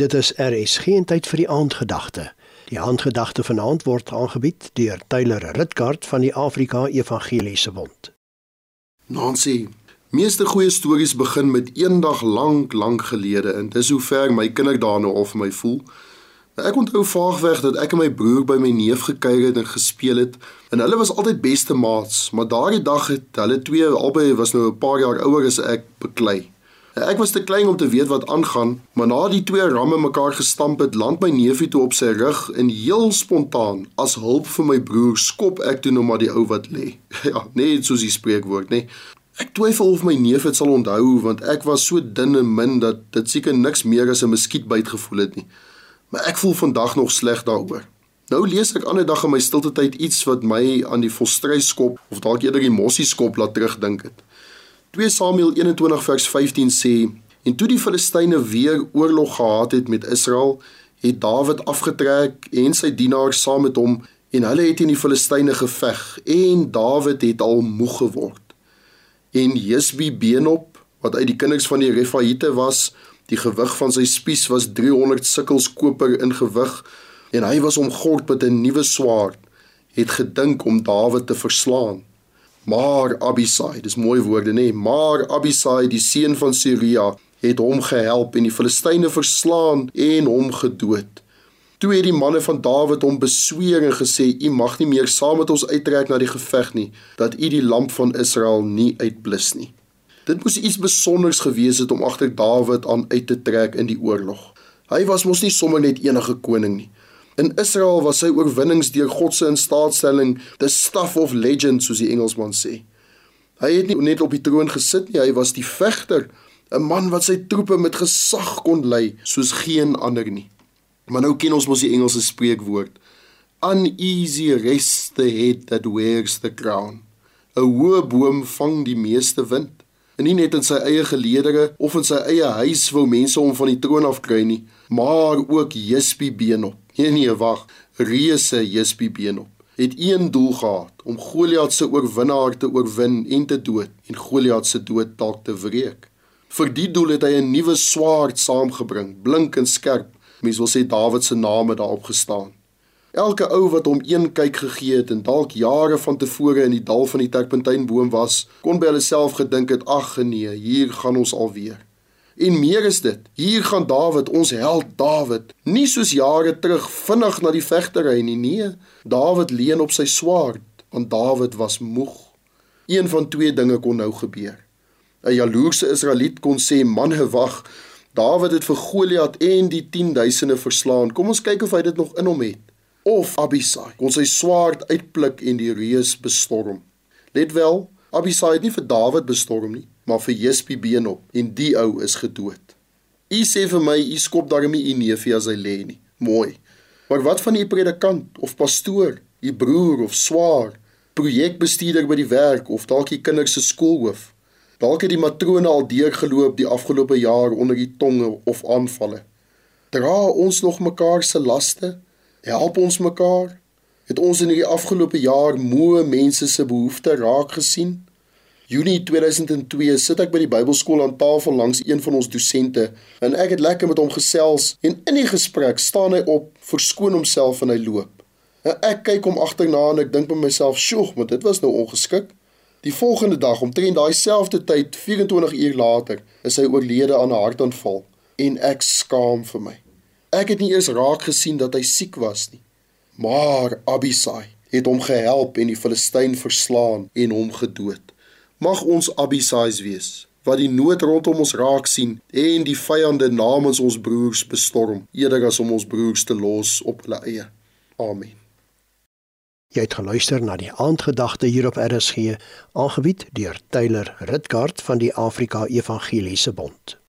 Dit is RSG en tyd vir die aandgedagte. Die aandgedagte vanaand word aangebied deur Tyler Ritkaart van die Afrika Evangeliese Bond. Nancy, meeste goeie stories begin met eendag lank, lank gelede en dis hoe ver my kinderdae nou vir my voel. Ek onthou vaagweg dat ek en my broer by my neef gekuier het en gespeel het en hulle was altyd beste maats, maar daardie dag het hulle twee albei was nou 'n paar jaar ouer as ek beklei. Ek was te klein om te weet wat aangaan, maar na die twee ramme mekaar gestamp het, land my neefie toe op sy rug en heel spontaan as hulp vir my broer skop ek toe nou maar die ou wat lê. Ja, net soos die spreekwoord, nê. Ek twyfel of my neef dit sal onthou want ek was so dun en min dat dit seker niks meer as 'n muskietbyt gevoel het nie. Maar ek voel vandag nog sleg daaroor. Nou lees ek ander dag in my stilte tyd iets wat my aan die volstryskop of dalk eerder die mossieskop laat terugdink het. 2 Samuel 21 vers 15 sê en toe die Filistyne weer oorlog gehad het met Israel, het Dawid afgetrek en sy dienaars saam met hom en hulle het teen die Filistyne geveg en Dawid het al moeg geword. En Jesbi Benop wat uit die kinders van die Refaite was, die gewig van sy spies was 300 sikkels koper in gewig en hy was omgord met 'n nuwe swaard, het gedink om Dawid te verslaan. Maar Abisai, dis mooi woorde nê, maar Abisai die seun van Seruia het hom gehelp en die Filistyne verslaan en hom gedood. Toe het die manne van Dawid hom besweer en gesê: "U mag nie meer saam met ons uittrek na die geveg nie, dat u die lamp van Israel nie uitblus nie." Dit moes iets besonders gewees het om agter Dawid aan uit te trek in die oorlog. Hy was mos nie sommer net enige koning nie. In Israel was sy oorwinnings deur God se instaatstelling the stuff of legend soos die Engelsman sê. Hy het nie net op die troon gesit nie, hy was die vegter, 'n man wat sy troepe met gesag kon lei soos geen ander nie. Maar nou ken ons mos die Engelse spreekwoord: Uneasy rests the head that wears the crown. 'n Hoë boom vang die meeste wind. En nie net in sy eie geleedere of in sy eie huis wou mense hom van die troon afkry nie, maar ook Jespi beenop. Nee nee, wag. Reuse Jesbibeenop het een doel gehad om Goliat se oorwinnaar te oorwin en te dood en Goliat se dood dalk te wreek. Vir die doel het hy 'n nuwe swaard saamgebring, blink en skerp. Mens wil sê Dawid se naam het daarop gestaan. Elke ou wat hom een kyk gegee het en dalk jare van tevore in die dal van die Terpentynboom was, kon by hulself gedink het: "Ag nee, hier gaan ons alweer." En meer is dit. Hier gaan Dawid, ons held Dawid, nie soos jare terug vinnig na die vegtery nie. Nee, Dawid leun op sy swaard, want Dawid was moeg. Een van twee dinge kon nou gebeur. 'n Jaloerse Israeliet kon sê: "Manne, wag. Dawid het vir Goliat en die 10000e verslaan. Kom ons kyk of hy dit nog in hom het." Of Abisai kon sy swaard uitpluk en die reus bestorm. Let wel, Abisai het nie vir Dawid bestorm nie, maar vir Jespi beenop en die ou is gedood. U sê vir my u skop daarmee u neefie as hy lê nie. Mooi. Maar wat van u predikant of pastoor, u broer of swaar, projekbestuurder by die werk of dalk u kinders se skoolhoof? Dalk het die matrone al deurgeloop die afgelope jaar onder die tonge of aanvalle. Dra ons nog mekaar se laste? Help ons mekaar? Het ons in hierdie afgelope jaar moe mense se behoeftes raak gesien? Junie 2002 sit ek by die Bybelskool aan tafel langs een van ons dosente en ek het lekker met hom gesels en in die gesprek staan hy op, verskoon homself en hy loop. En ek kyk hom agterna en ek dink by myself, "Sjoe, maar dit was nou ongeskik." Die volgende dag, omtrent daai selfde tyd, 24 uur later, is hy oorlede aan 'n hartaanval en ek skaam vir my. Ek het nie eers raak gesien dat hy siek was nie. Maar Abisai het hom gehelp en die Filistyn verslaan en hom gedood. Mag ons Abisais wees wat die nood rondom ons raak sien en die vyande namens ons broers bestorm eerder as om ons broers te los op hulle eie. Amen. Jy het geluister na die aandgedagte hier op RSG, aangebied deur Tyler Ritgard van die Afrika Evangeliese Bond.